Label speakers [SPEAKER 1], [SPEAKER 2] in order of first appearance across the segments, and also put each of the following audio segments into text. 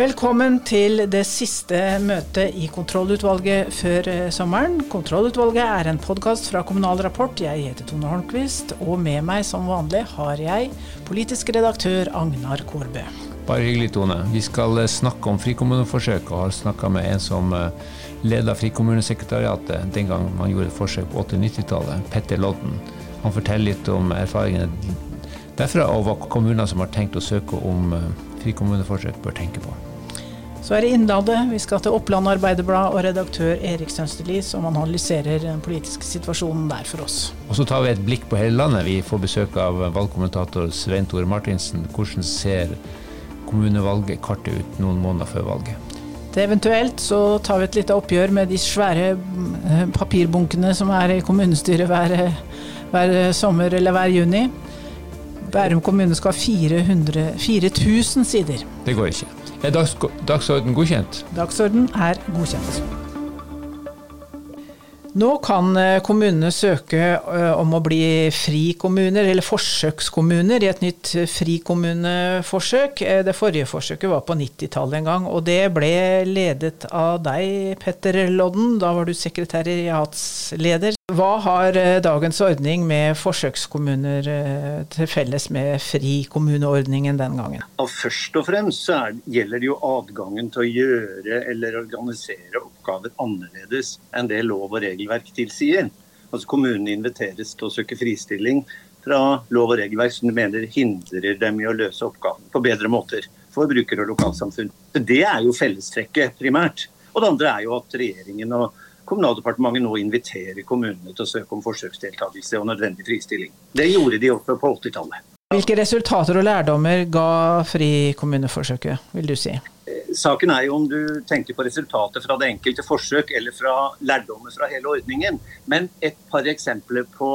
[SPEAKER 1] Velkommen til det siste møtet i kontrollutvalget før eh, sommeren. Kontrollutvalget er en podkast fra Kommunal Rapport. Jeg heter Tone Holmquist, og med meg som vanlig har jeg politisk redaktør Agnar Kårbø.
[SPEAKER 2] Bare hyggelig, Tone. Vi skal eh, snakke om frikommuneforsøk, og har snakka med en som eh, leda Frikommunesekretariatet den gang man gjorde forsøk på 80-90-tallet, Petter Lodden. Han forteller litt om erfaringene derfra, og hva kommuner som har tenkt å søke om frikommuneforsøk, bør tenke på.
[SPEAKER 1] Så er det Innlandet. Vi skal til Oppland Arbeiderblad og redaktør Erik Sønsterli, som analyserer den politiske situasjonen der for oss.
[SPEAKER 2] Og så tar vi et blikk på hele landet. Vi får besøk av valgkommentator Svein Tore Martinsen. Hvordan ser kommunevalget kartet ut noen måneder før valget?
[SPEAKER 1] Det eventuelt så tar vi et lite oppgjør med de svære eh, papirbunkene som er i kommunestyret hver, hver sommer eller hver juni. Bærum kommune skal ha 4000 sider.
[SPEAKER 2] Det går ikke. Er dags, dagsorden godkjent?
[SPEAKER 1] Dagsorden er godkjent. Nå kan eh, kommunene søke eh, om å bli frikommuner, eller forsøkskommuner, i et nytt eh, frikommuneforsøk. Det forrige forsøket var på 90-tallet en gang, og det ble ledet av deg, Petter Lodden. Da var du sekretariatsleder. Hva har dagens ordning med forsøkskommuner til felles med frikommuneordningen den gangen?
[SPEAKER 3] Og først og fremst så er, gjelder det jo adgangen til å gjøre eller organisere oppgaver annerledes enn det lov og regelverk tilsier. Altså Kommunene inviteres til å søke fristilling fra lov og regelverk som du mener hindrer dem i å løse oppgaven på bedre måter for brukere og lokalsamfunn. Det er jo fellestrekket primært. Og det andre er jo at regjeringen og Kommunaldepartementet nå inviterer kommunene til å søke om forsøksdeltakelse og nødvendig fristilling. Det gjorde de også på 80-tallet.
[SPEAKER 1] Hvilke resultater og lærdommer ga frikommuneforsøket, vil du si?
[SPEAKER 3] Saken er jo om du tenker på resultatet fra det enkelte forsøk eller fra lærdommer fra hele ordningen. Men et par eksempler på,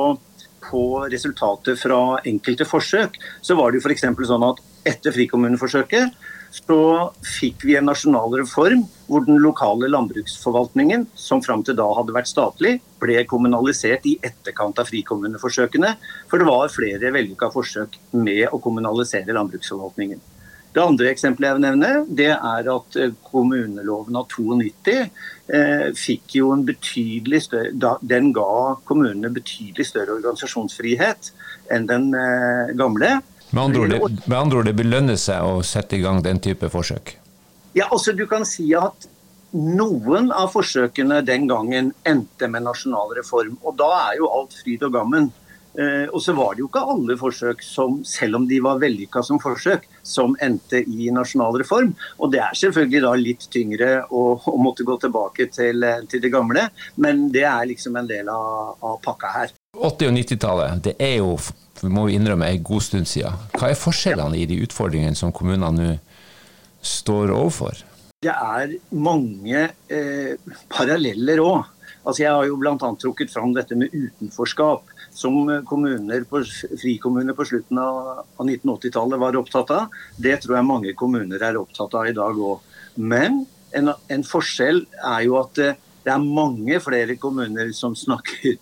[SPEAKER 3] på resultatet fra enkelte forsøk. Så var det jo f.eks. sånn at etter frikommuneforsøket så fikk vi en nasjonal reform hvor den lokale landbruksforvaltningen, som fram til da hadde vært statlig, ble kommunalisert i etterkant av frikommuneforsøkene. For det var flere vellykka forsøk med å kommunalisere landbruksforvaltningen. Det andre eksempelet jeg vil nevne, det er at eh, kommuneloven av 92 eh, fikk jo en betydelig større, Den ga kommunene betydelig større organisasjonsfrihet enn den eh, gamle.
[SPEAKER 2] Med andre, ord, med andre ord, det belønner seg å sette i gang den type forsøk?
[SPEAKER 3] Ja, altså du kan si at noen av forsøkene den gangen endte med nasjonal reform. Og da er jo alt fryd og gammen. Eh, og så var det jo ikke alle forsøk som, selv om de var vellykka som forsøk, som endte i nasjonal reform. Og det er selvfølgelig da litt tyngre å, å måtte gå tilbake til, til, det gamle, men det er liksom en del av, av pakka her.
[SPEAKER 2] 80- og 90-tallet, det er jo må jo innrømme en god stund siden. Hva er forskjellene i de utfordringene som kommunene nå står overfor?
[SPEAKER 3] Det er mange eh, paralleller òg. Altså jeg har jo bl.a. trukket fram dette med utenforskap, som kommuner på, frikommuner på slutten av, av 1980-tallet var opptatt av. Det tror jeg mange kommuner er opptatt av i dag òg. Men en, en, forskjell er jo at det, det er mange flere kommuner som snakker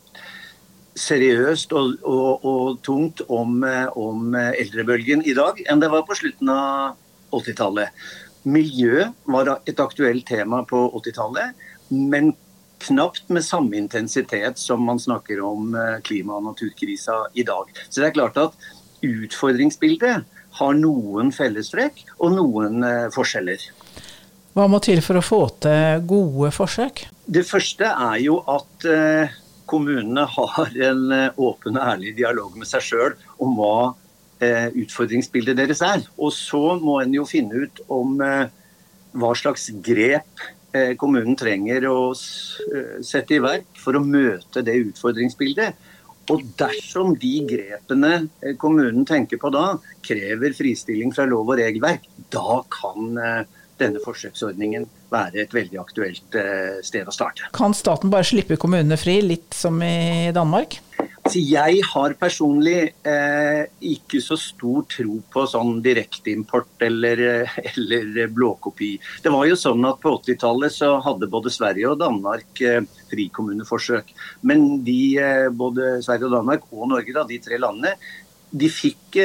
[SPEAKER 3] seriøst og, og, og tungt om, om, eldrebølgen i dag enn det var på slutten av 80-tallet. Miljø var et aktuelt tema på 80-tallet, men knapt med samme intensitet som man snakker om eh, klima- og naturkrisa i dag. Så det er klart at utfordringsbildet har noen fellestrekk og noen eh, forskjeller.
[SPEAKER 1] Hva må til for å få til gode forsøk?
[SPEAKER 3] Det første er jo at eh, kommunene har en eh, åpen og ærlig dialog med seg sjøl om hva eh, utfordringsbildet deres er. Og så må en jo finne ut om eh, hva slags grep kommunen trenger å sette i verk for å møte det utfordringsbildet. Og dersom de grepene kommunen tenker på da, krever fristilling fra lov og regelverk, da kan denne forsøksordningen være et veldig aktuelt eh, sted å starte.
[SPEAKER 1] Kan staten bare slippe kommunene fri, litt som i Danmark?
[SPEAKER 3] Så jeg har personlig eh, ikke så stor tro på sånn direkteimport eller, eh, eller blåkopi. Det var jo sånn at På 80-tallet så hadde både Sverige og Danmark eh, frikommuneforsøk. Men de, eh, både Sverige og Danmark og Norge, da, de tre landene, de fikk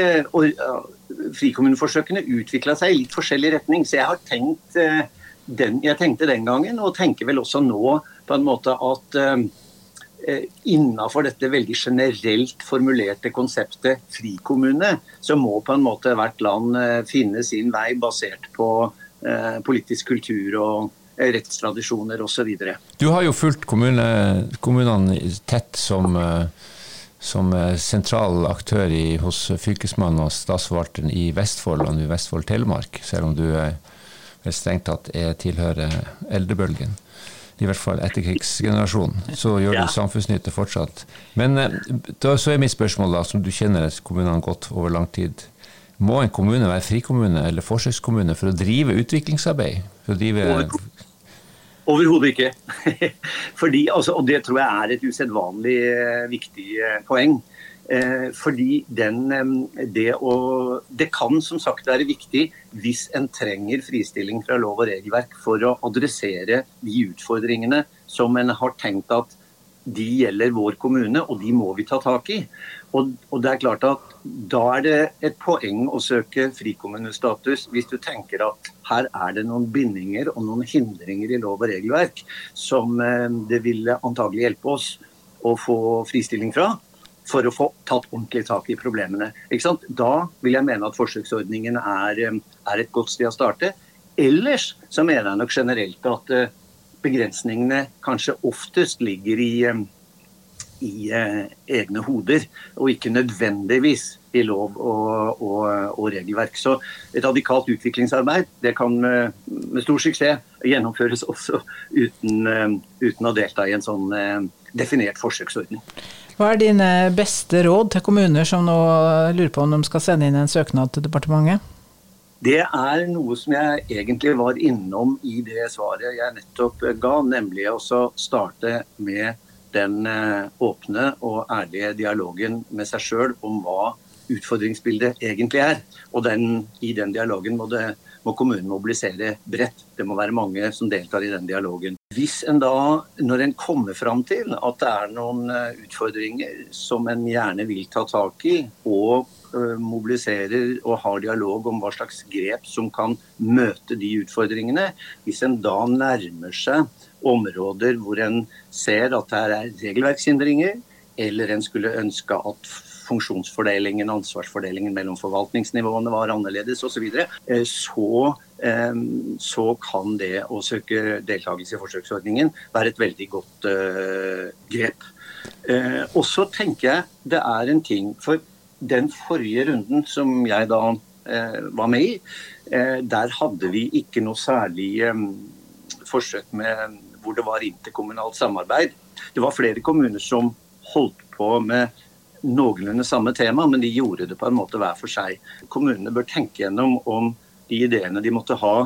[SPEAKER 3] Frikommuneforsøkene utvikla seg i litt forskjellig retning. Så jeg har tenkt den, jeg tenkte den gangen, og tenker vel også nå på en måte at Eh, innafor dette veldig generelt formulerte konseptet frikommune, så må på en måte hvert land eh, finne sin vei basert på eh, politisk kultur og rettstradisjoner osv.
[SPEAKER 2] Du har jo fulgt kommune, kommunene tett som, som sentral aktør i, hos Fylkesmannen og Statsforvalteren i Vestfold og nå Vestfold Telemark, selv om du strengt tatt tilhører eldrebølgen i hvert fall etterkrigsgenerasjonen, så gjør ja. du samfunnsnytte fortsatt. Men eh, da, så er mitt spørsmål, da, som du kjenner kommunene godt over lang tid. Må en kommune være frikommune eller forsøkskommune for å drive utviklingsarbeid? For å drive
[SPEAKER 3] Overhodet ikke. Fordi, altså, og det tror jeg er et usedvanlig eh, viktig eh, poeng. Eh, fordi den, det, å, det kan som sagt være viktig hvis en trenger fristilling fra lov og regelverk for å adressere de utfordringene som en har tenkt at de gjelder vår kommune, og de må vi ta tak i. Og, og, det er klart at Da er det et poeng å søke frikommunestatus hvis du tenker at her er det noen bindinger og noen hindringer i lov og regelverk som eh, det ville antagelig hjelpe oss å få fristilling fra for å få tatt ordentlig tak i problemene. Da vil jeg mene at forsøksordningen er, eh, er, et godt sted å starte. Ellers så mener jeg nok generelt at eh, begrensningene kanskje oftest ligger i, eh, i egne hoder, og ikke nødvendigvis i lov og, og, og, regelverk. Så et radikalt utviklingsarbeid det kan med, med stor suksess gjennomføres også uten, uten, å delta i en sånn definert forsøksordning.
[SPEAKER 1] Hva er dine beste råd til kommuner som nå lurer på om de skal sende inn en søknad til departementet?
[SPEAKER 3] Det er noe som jeg egentlig var innom i det svaret jeg nettopp ga, nemlig å starte med den eh, åpne og ærlige dialogen med seg sjøl om hva utfordringsbildet egentlig er. Og den, i den dialogen må, det, må kommunen mobilisere bredt. Det må være mange som deltar i den dialogen. Hvis en da, når en kommer fram til at det er noen eh, utfordringer som en gjerne vil ta tak i, og eh, mobiliserer og har dialog om hva slags grep som kan møte de utfordringene, hvis en da nærmer seg områder hvor en ser at det er regelverkshindringer, eller en skulle ønske at funksjonsfordelingen, ansvarsfordelingen mellom forvaltningsnivåene var annerledes osv., så, så så kan det å søke deltakelse i forsøksordningen være et veldig godt grep. Og så tenker jeg det er en ting For den forrige runden som jeg da eh, var med i, der hadde vi ikke noe særlig eh, forsøk med hvor det var interkommunalt samarbeid. Det var flere kommuner som holdt på med noenlunde samme tema, men de gjorde det på en måte hver for seg. Kommunene bør tenke gjennom om de ideene de måtte ha,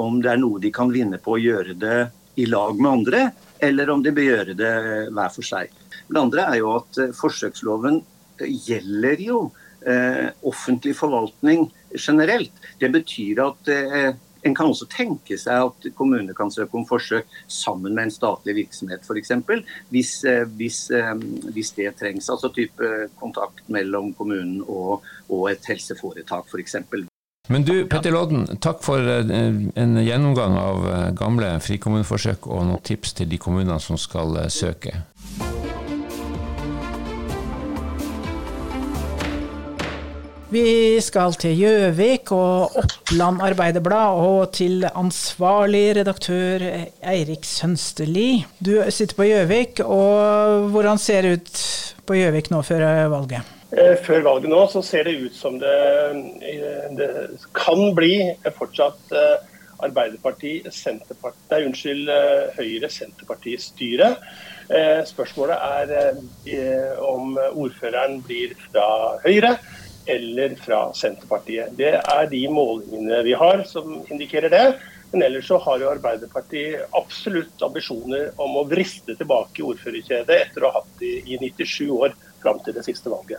[SPEAKER 3] om det er noe de kan vinne på å gjøre det i lag med andre, eller om de bør gjøre det hver for seg. Det andre er jo at eh, forsøksloven gjelder jo eh, offentlig forvaltning generelt. Det betyr at eh, en kan også tenke seg at kommuner kan søke om forsøk sammen med en statlig virksomhet f.eks. Hvis, eh, hvis, hvis det trengs. Altså type kontakt mellom kommunen og, og et helseforetak f.eks.
[SPEAKER 2] Men du, Petter Lodden, takk for en gjennomgang av gamle frikommuneforsøk og noen tips til de kommunene som skal søke.
[SPEAKER 1] Vi skal til Gjøvik og Oppland Arbeiderblad og til ansvarlig redaktør Eirik Sønsterli. Du sitter på Gjøvik, og hvordan ser det ut på Gjøvik nå før valget?
[SPEAKER 4] Eh, før valget nå så ser det ut som det, eh, det kan bli fortsatt Arbeiderpartiet, Arbeiderparti, Senterparti, nei, unnskyld, Høyre-Senterparti-styre. Spørsmålet er om ordføreren blir fra Høyre eller fra Senterpartiet. Det er de målingene vi har som indikerer det. Men ellers så har jo Arbeiderpartiet absolutt ambisjoner om å vriste tilbake ordførerkjedet etter å ha hatt det i 97 år fram til det siste valget.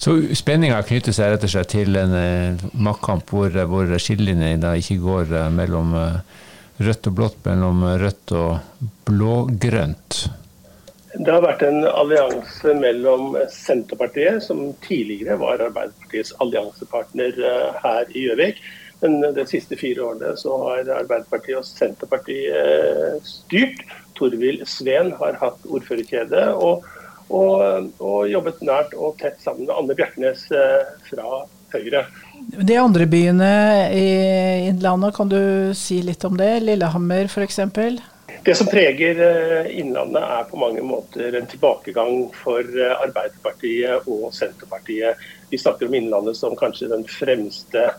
[SPEAKER 2] Så spenninga knytter seg rett og slett til en eh, maktkamp hvor, hvor skillelinjene ikke går eh, mellom eh, rødt og blått, mellom rødt og blågrønt?
[SPEAKER 4] Det har vært en allianse mellom Senterpartiet, som tidligere var Arbeiderpartiets alliansepartner her i Gjøvik. Men de siste fire årene så har Arbeiderpartiet og Senterpartiet styrt. Torvild Sveen har hatt ordførerkjede og, og, og, jobbet nært og tett sammen med Anne Bjertnæs fra Høyre.
[SPEAKER 1] De andre byene i Innlandet, kan du si litt om det? Lillehammer f.eks.?
[SPEAKER 4] Det som preger eh, Innlandet er på mange måter en tilbakegang for eh, Arbeiderpartiet og Senterpartiet. Vi snakker om Innlandet som kanskje den fremste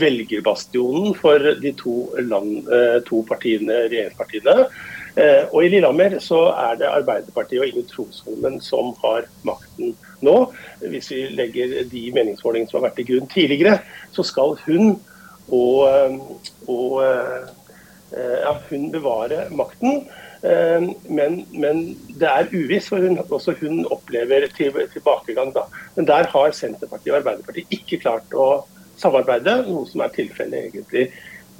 [SPEAKER 4] velgerbastionen for de to, land, eh, to partiene, regjeringspartiene. Og i Lillehammer så er det Arbeiderpartiet og Inge Trosholmen som har makten nå. Hvis vi legger de meningsmålingene som har vært til grunn tidligere, så skal hun og, og ja, hun bevarer makten. Eh, men, men, det er uvisst, for hun, også hun opplever tilbakegang. Da. Men der har Senterpartiet og Arbeiderpartiet ikke klart å samarbeide, noe som er tilfellet egentlig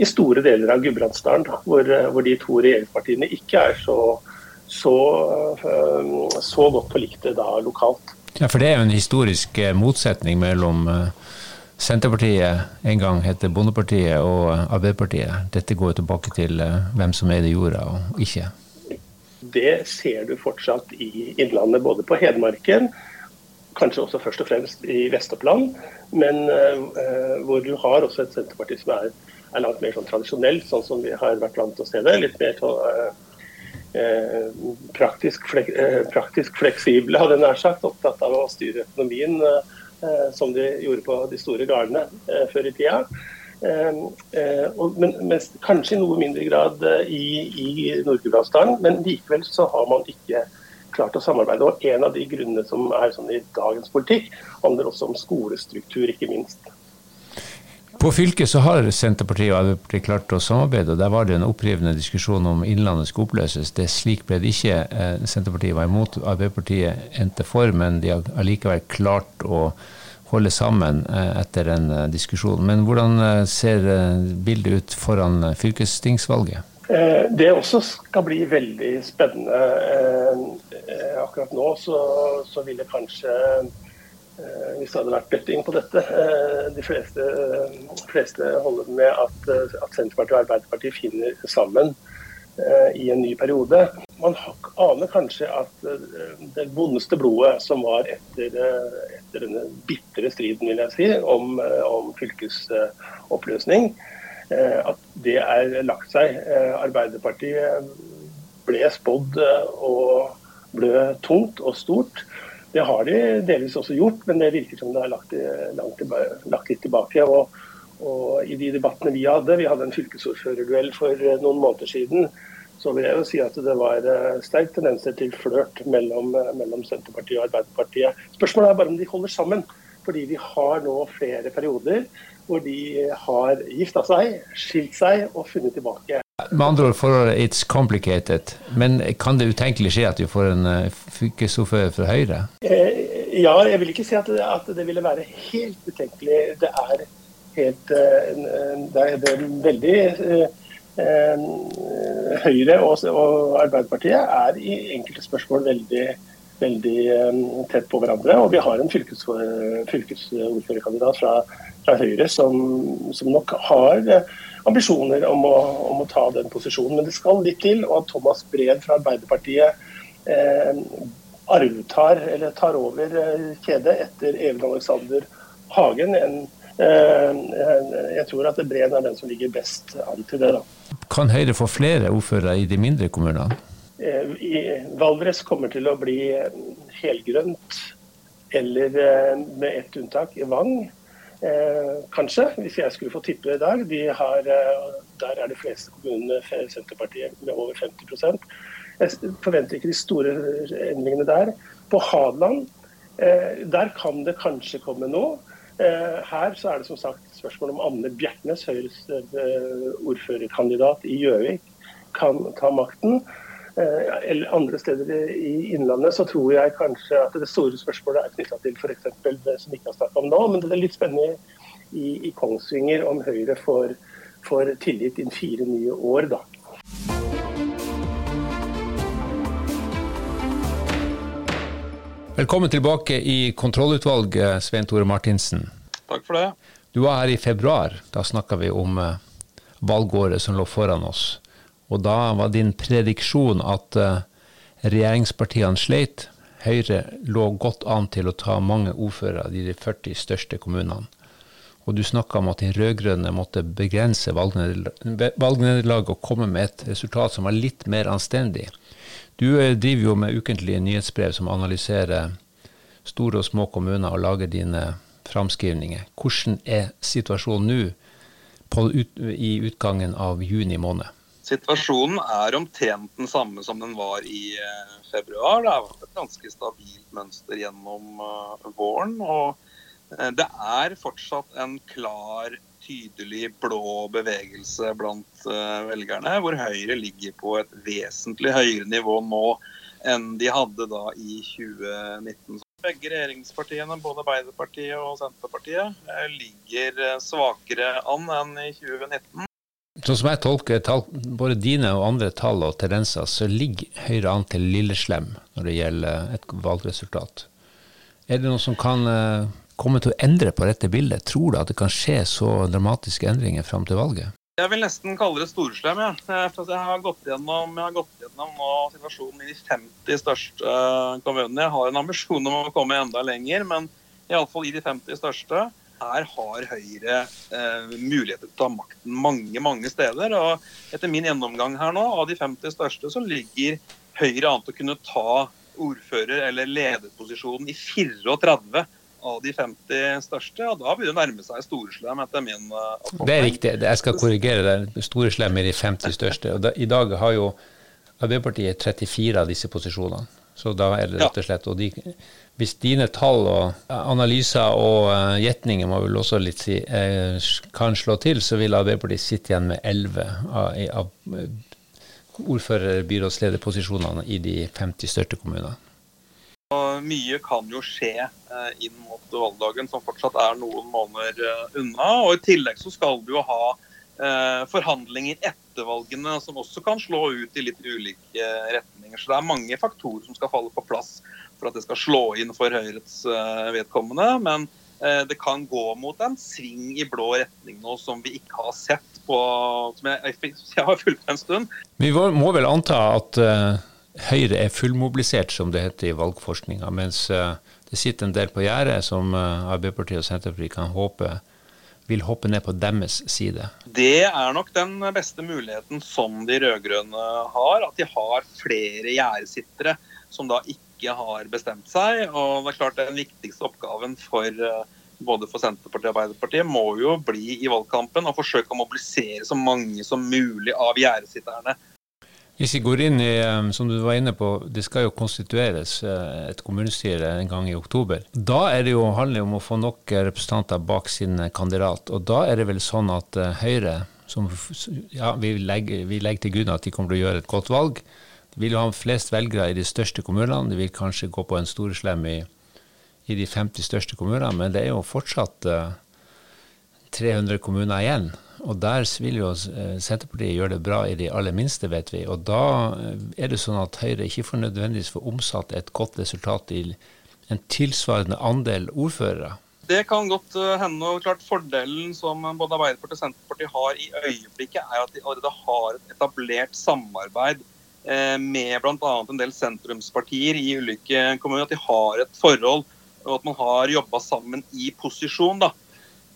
[SPEAKER 4] i store deler av Gudbrandsdalen, hvor, hvor, de to regjeringspartiene ikke er så, så, så godt forlikte da lokalt.
[SPEAKER 2] Ja, For det er jo en historisk eh, motsetning mellom Senterpartiet en gang het Bondepartiet og Arbeiderpartiet. Dette går tilbake til eh, hvem som eide jorda og ikke.
[SPEAKER 4] Det ser du fortsatt i Innlandet, både på Hedmarken, kanskje også først og fremst i Vest-Oppland, men uh, hvor du har også et Senterparti som er, er, langt mer sånn tradisjonelt, sånn som vi har vært vant til å se det. Litt mer sånn uh, praktisk, flek, praktisk, fleksible, hadde jeg nær sagt. Opptatt av å styre økonomien Eh, som de gjorde på de store gårdene eh, før i tida. Eh, men, men, kanskje i noe mindre grad i, i Nord-Gudbrandsdalen. Men likevel så har man ikke klart å samarbeide. Og en av de grunnene som er sånn i dagens politikk, handler også om skolestruktur, ikke minst.
[SPEAKER 2] På fylket så har Senterpartiet og Arbeiderpartiet klart å samarbeide, og der var det en opprivende diskusjon om Innlandet skulle oppløses. Det Slik ble det ikke. Eh, Senterpartiet var imot, Arbeiderpartiet endte for, men de har allikevel klart å holde sammen eh, etter en eh, diskusjon. Men hvordan ser bildet ut foran fylkestingsvalget?
[SPEAKER 4] Det også skal bli veldig spennende. Akkurat nå så, så det kanskje hvis det hadde vært betting på dette. Eh, de fleste, fleste holder med at, at, Senterpartiet og Arbeiderpartiet finner sammen eh, i en ny periode. Man aner kanskje at det vondeste blodet som var etter, etter denne bitre striden vil jeg si, om, om fylkesoppløsning, at det er lagt seg. Arbeiderpartiet ble spådd og blø tungt og stort. Det har de delvis også gjort, men det virker som det er lagt, langt, lagt litt tilbake. Og, og, I de debattene vi hadde, vi hadde en fylkesordførerduell for noen måneder siden, så vil jeg jo si at det var sterk sterke tendenser til flørt mellom, mellom, Senterpartiet og Arbeiderpartiet. Spørsmålet er bare om de holder sammen. Fordi vi har nå flere perioder hvor de har gifta seg, skilt seg og funnet tilbake.
[SPEAKER 2] Med andre ord, forholdet it's complicated. Men kan det utenkelig skje at vi får en uh, fylkesordfører fra Høyre?
[SPEAKER 4] Eh, ja, jeg vil ikke si at det, at det, ville være helt utenkelig. Det er helt uh, det, er, det er veldig Høyre og, og, Arbeiderpartiet er i enkelte spørsmål veldig, veldig tett på hverandre. Og vi har en fylkesordførerkandidat fra, fra Høyre som, som nok har ambisjoner om å, om å, ta den posisjonen. Men det skal litt til, og at Thomas Breen fra Arbeiderpartiet eh, arvtar, eller tar over eh, kjedet etter Even Alexander Hagen. En, eh, jeg tror at Breen er den som ligger best an til det. da.
[SPEAKER 2] Kan Høyre få flere ordførere i de mindre kommunene?
[SPEAKER 4] Eh, I Valdres kommer til å bli helgrønt, eller eh, med ett unntak, Vang. Eh, kanskje, hvis jeg skulle få tippe dag. De har, eh, der er de fleste kommunene Senterpartiet med over 50 Jeg forventer ikke de store endringene der. På Hadeland eh, der kan det kanskje komme noe. Eh, her så er det som sagt spørsmål om Anne Bjertnæs, Høyres eh, ordførerkandidat i Gjøvik, kan ta makten. Eh, eller andre steder i Innlandet, så tror jeg kanskje at det store spørsmålet er knytta til f.eks. det som vi ikke har snakka om nå. Men det er litt spennende i, i Kongsvinger om Høyre får, får tillit innen fire nye år, da.
[SPEAKER 2] Velkommen tilbake i kontrollutvalget, Svein Tore Martinsen.
[SPEAKER 5] Takk for det.
[SPEAKER 2] Du var her i februar. Da snakka vi om eh, valgåret som lå foran oss. Og da var din prediksjon at eh, regjeringspartiene sleit. Høyre lå godt an til å ta mange ordførere i de 40 største kommunene. Og du snakka om at de rød-grønne måtte begrense valgnederlaget og komme med et resultat som var litt mer anstendig. Du eh, driver jo med ukentlige nyhetsbrev som analyserer store og små kommuner og lager dine framskrivninger. Hvordan er situasjonen nå ut, i utgangen av juni måned?
[SPEAKER 5] Situasjonen er omtrent den samme som den var i uh, februar. Det har vært et ganske stabilt mønster gjennom uh, våren. og uh, Det er fortsatt en klar, tydelig blå bevegelse blant velgerne, hvor Høyre ligger på et vesentlig høyere nivå nå enn de hadde da i 2019. Begge regjeringspartiene, både Arbeiderpartiet og Senterpartiet, ligger svakere an enn i 2019.
[SPEAKER 2] Sånn som jeg tolker tall, både dine og andre tall og tendenser, så ligger Høyre an til lilleslem når det gjelder et valgresultat. Er det noe som kan eh, komme til å endre på dette bildet? Tror du at det kan skje så dramatiske endringer fram til valget?
[SPEAKER 5] Jeg vil nesten kalle det storslem. Ja. Jeg har gått gjennom, har gått gjennom situasjonen i de 50 største eh, kommunene. Jeg har en ambisjon om å komme enda lenger, men iallfall i de 50 største her har Høyre eh, muligheter til å ta makten mange mange steder. og Etter min gjennomgang her nå, av de 50 største, så ligger Høyre an til å kunne ta ordfører- eller lederposisjonen i 34 av de 50 største. og Da begynner det å nærme seg storeslem, etter min
[SPEAKER 2] oppfatning. Det er riktig. Jeg skal korrigere det. Storeslem i de 50 største. og da, I dag har jo Arbeiderpartiet 34 av disse posisjonene. Så da er det rett og slett og de, Hvis dine tall og analyser og uh, gjetninger må vel også litt si, uh, kan slå til, så vil Arbeiderpartiet sitte igjen med 11 av, av ordfører- byrådslederposisjonene i de 50 største kommunene.
[SPEAKER 5] Og mye kan jo skje inn mot valgdagen, som fortsatt er noen måneder unna. Og I tillegg så skal du jo ha forhandlinger etter valgene som også kan slå ut i litt ulike retninger. Så det er mange faktorer som skal falle på plass for at det skal slå inn for Høyres eh, vedkommende. Men eh, det kan gå mot en sving i blå retning nå som vi ikke har sett på Som jeg, har fulgt en stund.
[SPEAKER 2] Vi må vel anta at Høyre er fullmobilisert, som det heter i valgforskninga, mens det sitter en del på gjerdet som Arbeiderpartiet og Senterpartiet kan håpe vil hoppe ned på deres side?
[SPEAKER 5] Det er nok den beste muligheten som de rød-grønne har. At de har flere gjerdesittere som da ikke har bestemt seg. Og det er klart Den viktigste oppgaven for eh, både for Senterpartiet og Arbeiderpartiet må jo bli i valgkampen å forsøke å mobilisere så mange som mulig av gjerdesitterne
[SPEAKER 2] hvis vi går inn i, eh, som du var inne på, det skal jo konstitueres eh, et kommunestyre en gang i oktober. Da er det jo, handler om å få nok representanter bak sin kandidat. Og da er det vel sånn at eh, Høyre, som ja, vi legger, vi legger til grunn at de kommer til å gjøre et godt valg, de vil jo ha flest velgere i de største kommunene. De vil kanskje gå på en storeslem i, i de 50 største kommunene, men det er jo fortsatt uh, 300 kommuner igjen. Og der vil jo eh, Senterpartiet gjøre det bra i de aller minste, vet vi. Og da eh, er det sånn at Høyre ikke får nødvendigvis få omsatt et godt resultat i en tilsvarende andel ordførere.
[SPEAKER 5] Det kan godt eh, hende. og klart Fordelen som både Arbeiderpartiet og Senterpartiet har i øyeblikket, er at de allerede har et etablert samarbeid med bl.a. en del sentrumspartier i ulike kommuner. At de har et forhold, og at man har jobba sammen i posisjon. da.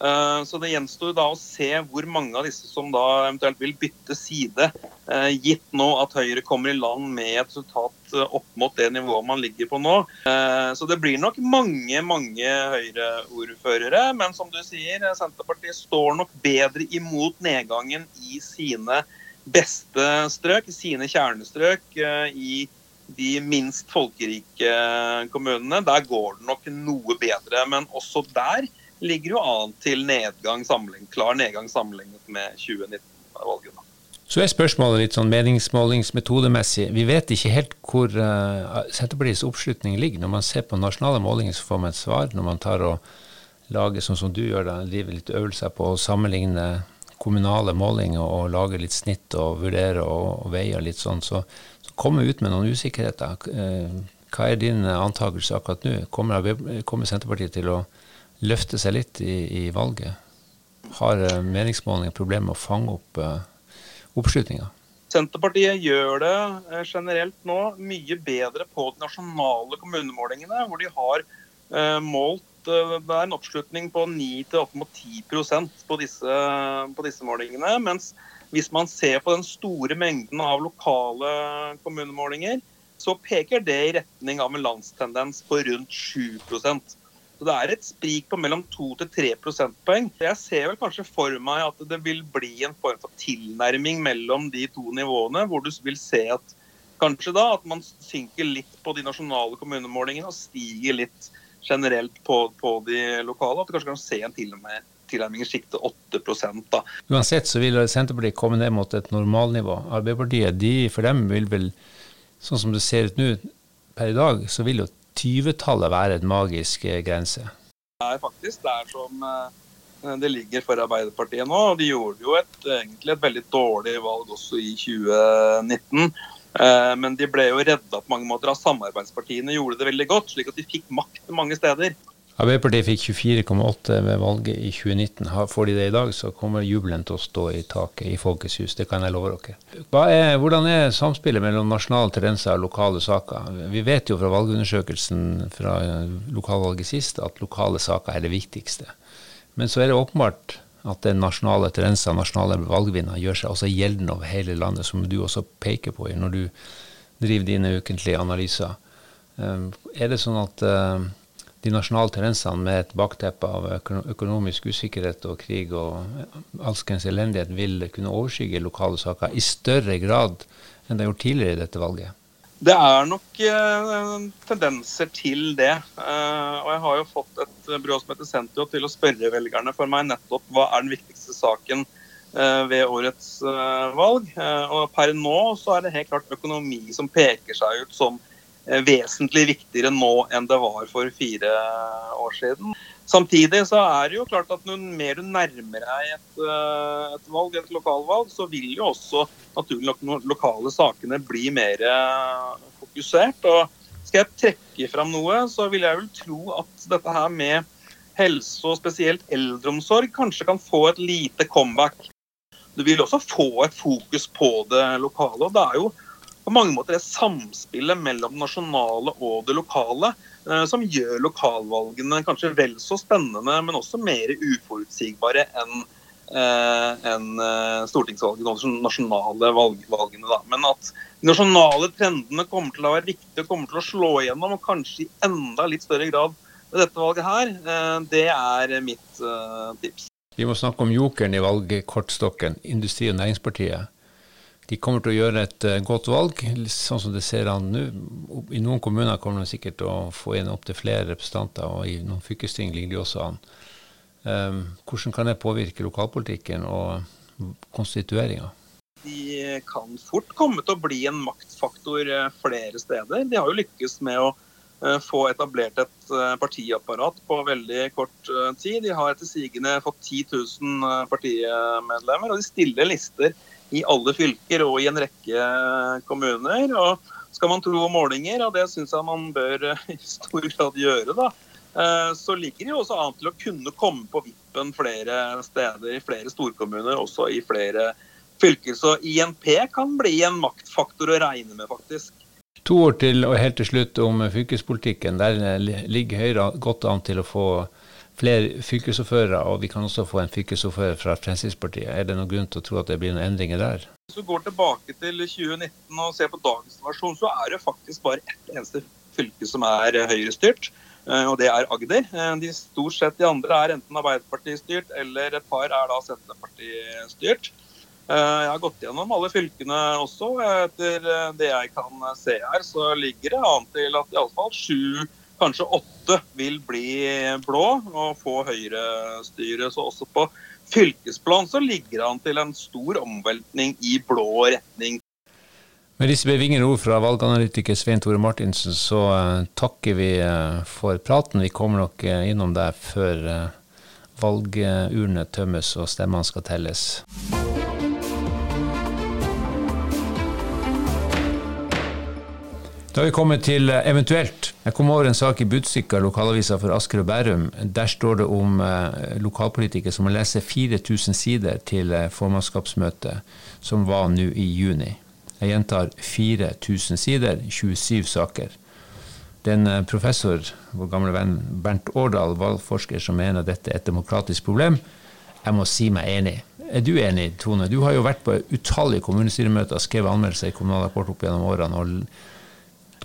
[SPEAKER 5] Eh, så det gjenstår da å se hvor mange av disse som da eventuelt vil bytte side, eh, gitt nå at Høyre kommer i land med et resultat eh, opp mot det nivået man ligger på nå. Så det blir nok mange, mange Høyre-ordførere. Men som du sier, Senterpartiet står nok bedre imot nedgangen i sine beste strøk, sine kjernestrøk. i de minst folkerike kommunene, der går det nok noe bedre. Men også der ligger jo an til nedgang klar nedgang sammenlignet med 2019-valget.
[SPEAKER 2] Så er spørsmålet litt sånn meningsmålingsmetodemessig. Vi vet ikke helt hvor uh, Senterpartiets oppslutning ligger. Når man ser på nasjonale målinger, så får man et svar. Når man tar og lager sånn som du gjør, da, driver litt øvelser på å sammenligne kommunale målinger og lager litt snitt og vurdere og, og veier litt sånn, så, så kommer vi ut med noen usikkerheter. Uh, Hva er din antakelse akkurat nå? Kommer, kommer, Senterpartiet til å løfte seg litt i, i valget? Har meningsmålinger problemer med å fange opp uh, oppslutninga?
[SPEAKER 5] Senterpartiet gjør det generelt nå mye bedre på de nasjonale kommunemålingene, hvor de har uh, målt det er en oppslutning på 9-10% på på disse målingene. mens hvis man ser på den store mengden av lokale kommunemålinger, så peker det i retning av en landstendens på rundt 7 Det er et sprik på mellom 2 til 3 prosentpoeng. Jeg ser vel kanskje for meg at det vil bli en form for tilnærming mellom de to nivåene, hvor du vil se at kanskje da at man synker litt på de nasjonale kommunemålingene og stiger litt generelt på, på de lokale. At du kanskje kan se en til tilnærming i sjiktet 8 da.
[SPEAKER 2] Uansett så vil Senterpartiet komme ned mot et normalnivå. Arbeiderpartiet, de, for dem vil vel, sånn som det ser ut nå per i dag, så vil jo 20-tallet være et magisk eh, grense.
[SPEAKER 5] Det er faktisk der som eh, det ligger for Arbeiderpartiet nå. De gjorde jo et, egentlig et veldig dårlig valg også i 2019. Eh, men de ble jo redda på mange måter av samarbeidspartiene, gjorde det veldig godt, slik at de fikk makt mange steder.
[SPEAKER 2] Arbeiderpartiet fikk 24,8 ved valget i 2019. Får de det i dag, så kommer jubelen til å stå i taket i Folkets hus. Det kan jeg love dere. Er, hvordan er samspillet mellom nasjonale tendenser og lokale saker? Vi vet jo fra valgundersøkelsen fra lokalvalget sist at lokale saker er det viktigste. Men så er det åpenbart at den nasjonale tendenser, nasjonale valgvinner, gjør seg også gjeldende over hele landet, som du også peker på når du driver dine ukentlige analyser. Eh, er det sånn at eh, de nasjonale tendensene med et bakteppe av økonomisk usikkerhet og krig og alskens elendighet vil kunne overskygge lokale saker i større grad enn det har gjort tidligere i dette valget?
[SPEAKER 5] Det er nok eh, tendenser til det. Eh, og jeg har jo fått et byrå som heter Sentio til å spørre velgerne for meg nettopp hva er den viktigste saken eh, ved årets eh, valg. Eh, og per nå så er det helt klart økonomi som peker seg ut som Eh, vesentlig viktigere nå enn det var for fire år siden. Samtidig så er det jo klart at når mer du nærmer deg et, eh, et valg, et lokalvalg, så vil jo også naturlig nok de lokale sakene bli mer eh, fokusert. Og skal jeg trekke fram noe, så vil jeg vel tro at dette her med helse og spesielt eldreomsorg kanskje kan få et lite comeback. Du vil også få et fokus på det lokale. og det er jo på mange måter det samspillet mellom det nasjonale og det lokale eh, som gjør lokalvalgene kanskje vel så spennende, men også mer uforutsigbare enn eh, enn eh, stortingsvalgene og de nasjonale valgene. Da. Men at de nasjonale trendene kommer til å være viktige og kommer til å slå igjennom, og kanskje i enda litt større grad ved dette valget her, det er mitt tips.
[SPEAKER 2] Vi må snakke om jokeren i valgkortstokken, Industri- og Næringspartiet. De kommer til å gjøre et uh, godt valg, sånn som det ser an nå. I noen kommuner kommer de sikkert til å få inn opptil flere representanter, og i noen fylkesting ligger de også an. Um, hvordan kan det påvirke lokalpolitikken og konstitueringa?
[SPEAKER 5] De kan fort komme til å bli en maktfaktor eh, flere steder. De har jo lykkes med å uh, få etablert et partiapparat på veldig kort tid. De har etter sigende fått 10 000 partimedlemmer, og de stiller lister i alle fylker og i en rekke kommuner. og Skal man tro målinger, og det syns jeg man bør i stor grad gjøre, da, eh, så ligger det jo også an til å kunne komme på vippen flere steder, i flere storkommuner, også i flere fylker. Så INP kan bli en maktfaktor å regne med, faktisk.
[SPEAKER 2] To år til og helt til slutt om fylkespolitikken. Der ligger Høyre godt an til å få flere fylkesordførere, og vi kan også få en fylkesordfører fra Fremskrittspartiet. Er det noen grunn til å tro at det blir noen endringer der?
[SPEAKER 5] Hvis du går tilbake til 2019 og ser på dagens versjon, så er det faktisk bare ett eneste fylke som er høyrestyrt, eh, og det er Agder. Eh, de stort sett de andre er enten Arbeiderparti-styrt, eller et par er da Senterparti-styrt. Eh, jeg har gått gjennom alle fylkene også. Etter det jeg kan se her, så ligger det an til at iallfall sju kanskje åtte vil bli blå og få høyrestyre. Så også på fylkesplan så ligger det an til en stor omveltning i blå retning.
[SPEAKER 2] Med disse bevingede ord fra valganalytiker Svein Tore Martinsen, så uh, takker vi uh, for praten. Vi kommer nok uh, innom deg før valgurnene tømmes og stemmene skal telles. Da har vi kommet til eh, eventuelt. Jeg kom over en sak i Budstikka, lokalavisa for Asker og Bærum. Der står det om eh, lokalpolitikere som må lese 4000 sider til eh, formannskapsmøtet, som var nå i juni. Jeg gjentar 4000 sider, 27 saker. Det er eh, professor, vår gamle venn Bernt Årdal, valgforsker, som mener dette er et demokratisk problem. Jeg må si meg enig. Er du enig, Tone? Du har jo vært på utallige kommunestyremøter, skrevet anmeldelser i Kommunal Rapport opp gjennom årene. og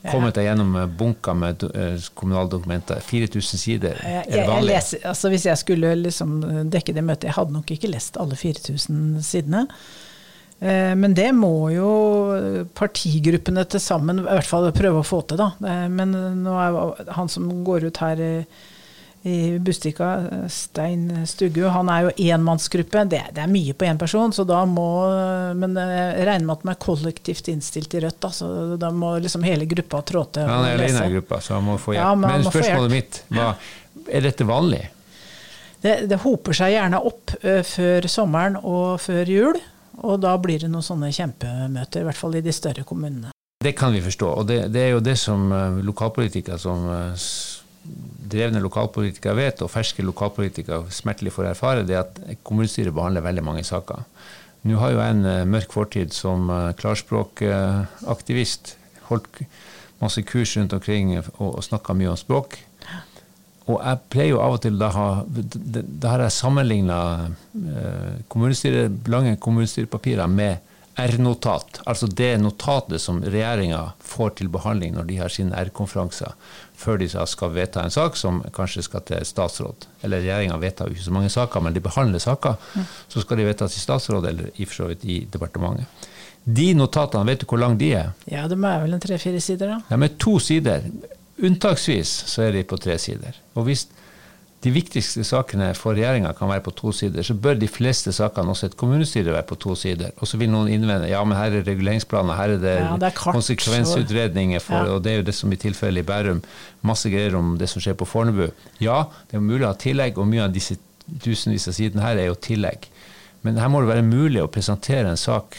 [SPEAKER 2] kommet deg gjennom eh, bunker med eh, kommunale dokumenter. 4000 sider.
[SPEAKER 1] Er det vanlig? Jeg, leser, altså hvis jeg skulle liksom dekke det møtet Jeg hadde nok ikke lest alle 4000 sidene. Eh, men det må jo partigruppene til sammen i hvert fall prøve å få til, da. Men nå er han som går ut her i Bustika, Stein Stuggu, han er jo enmannsgruppe. Det, det er mye på én person, så da må Men jeg regner med at de er kollektivt innstilt i Rødt, da, så da må liksom hele gruppa trå til.
[SPEAKER 2] Ja, han er alene i gruppa, så han må få hjelp. Ja, men, men spørsmålet mitt var er dette vanlig?
[SPEAKER 1] Det, det hoper seg gjerne opp uh, før sommeren og før jul. Og da blir det noen sånne kjempemøter, i hvert fall i de større kommunene.
[SPEAKER 2] Det kan vi forstå, og det, det er jo det som uh, lokalpolitikere som uh, drevne lokalpolitikere vet, og ferske lokalpolitikere smertelig får erfare, det er at kommunestyret behandler veldig mange saker. Nå har jo jeg en uh, mørk fortid som uh, klarspråkaktivist. Uh, holdt masse kurs rundt omkring og, og snakka mye om språk. Og jeg pleier jo av og til Da har, da har jeg sammenligna kommunestyre, lange kommunestyrepapirer med R-notat, altså det notatet som regjeringa får til behandling når de har sine R-konferanser, før de skal vedta en sak som kanskje skal til statsråd. Eller regjeringa vedtar jo ikke så mange saker, men de behandler saker. Så skal de vedtas i statsråd eller i, for så vidt i departementet. De notatene, vet du hvor lange de er?
[SPEAKER 1] Ja, De er vel en tre-fire sider, da.
[SPEAKER 2] De er to sider. Unntaksvis så er de på tre sider. Og hvis de viktigste sakene for regjeringa kan være på to sider, så bør de fleste sakene også et kommunestyre være på to sider. Og så vil noen innvende ja, men her er reguleringsplaner, her er det, ja, det er konsekvensutredninger, for, ja. og det er jo det som i tilfellet i Bærum. Masse greier om det som skjer på Fornebu. Ja, det er mulig å ha tillegg, og mye av disse tusenvis av sidene her er jo tillegg. Men her må det være mulig å presentere en sak,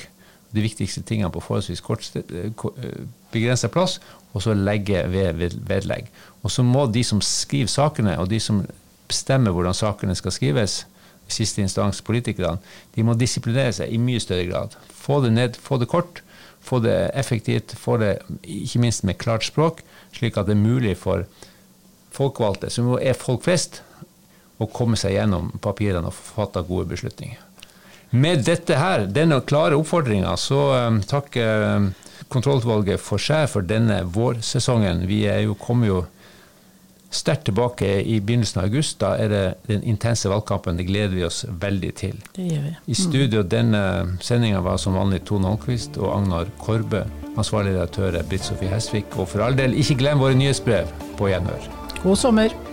[SPEAKER 2] de viktigste tingene på forholdsvis kort eh, eh, begrensa plass, og så legge ved vedlegg. Og så må de som skriver sakene, og de som bestemmer hvordan sakene skal skrives, siste instans politikerne, de må disiplinere seg i mye større grad. Få det ned, få det kort, få det effektivt, få det ikke minst med klart språk, slik at det er mulig for folkevalgte, som er folk flest, å komme seg gjennom papirene og fatte gode beslutninger. Med dette her, denne klare oppfordringa, så um, takker um, kontrollutvalget for seg for denne vårsesongen. Vi er jo, kommer jo sterkt tilbake i begynnelsen av august. Da er det den intense valgkampen. Det gleder vi oss veldig til.
[SPEAKER 1] Det gjør vi.
[SPEAKER 2] I studio denne sendinga var som vanlig Tone Holmquist og Agnar Korbe. Ansvarlig redaktør er Britt Sofie Hesvik. Og for all del, ikke glem våre nyhetsbrev på gjenhør.
[SPEAKER 1] God sommer.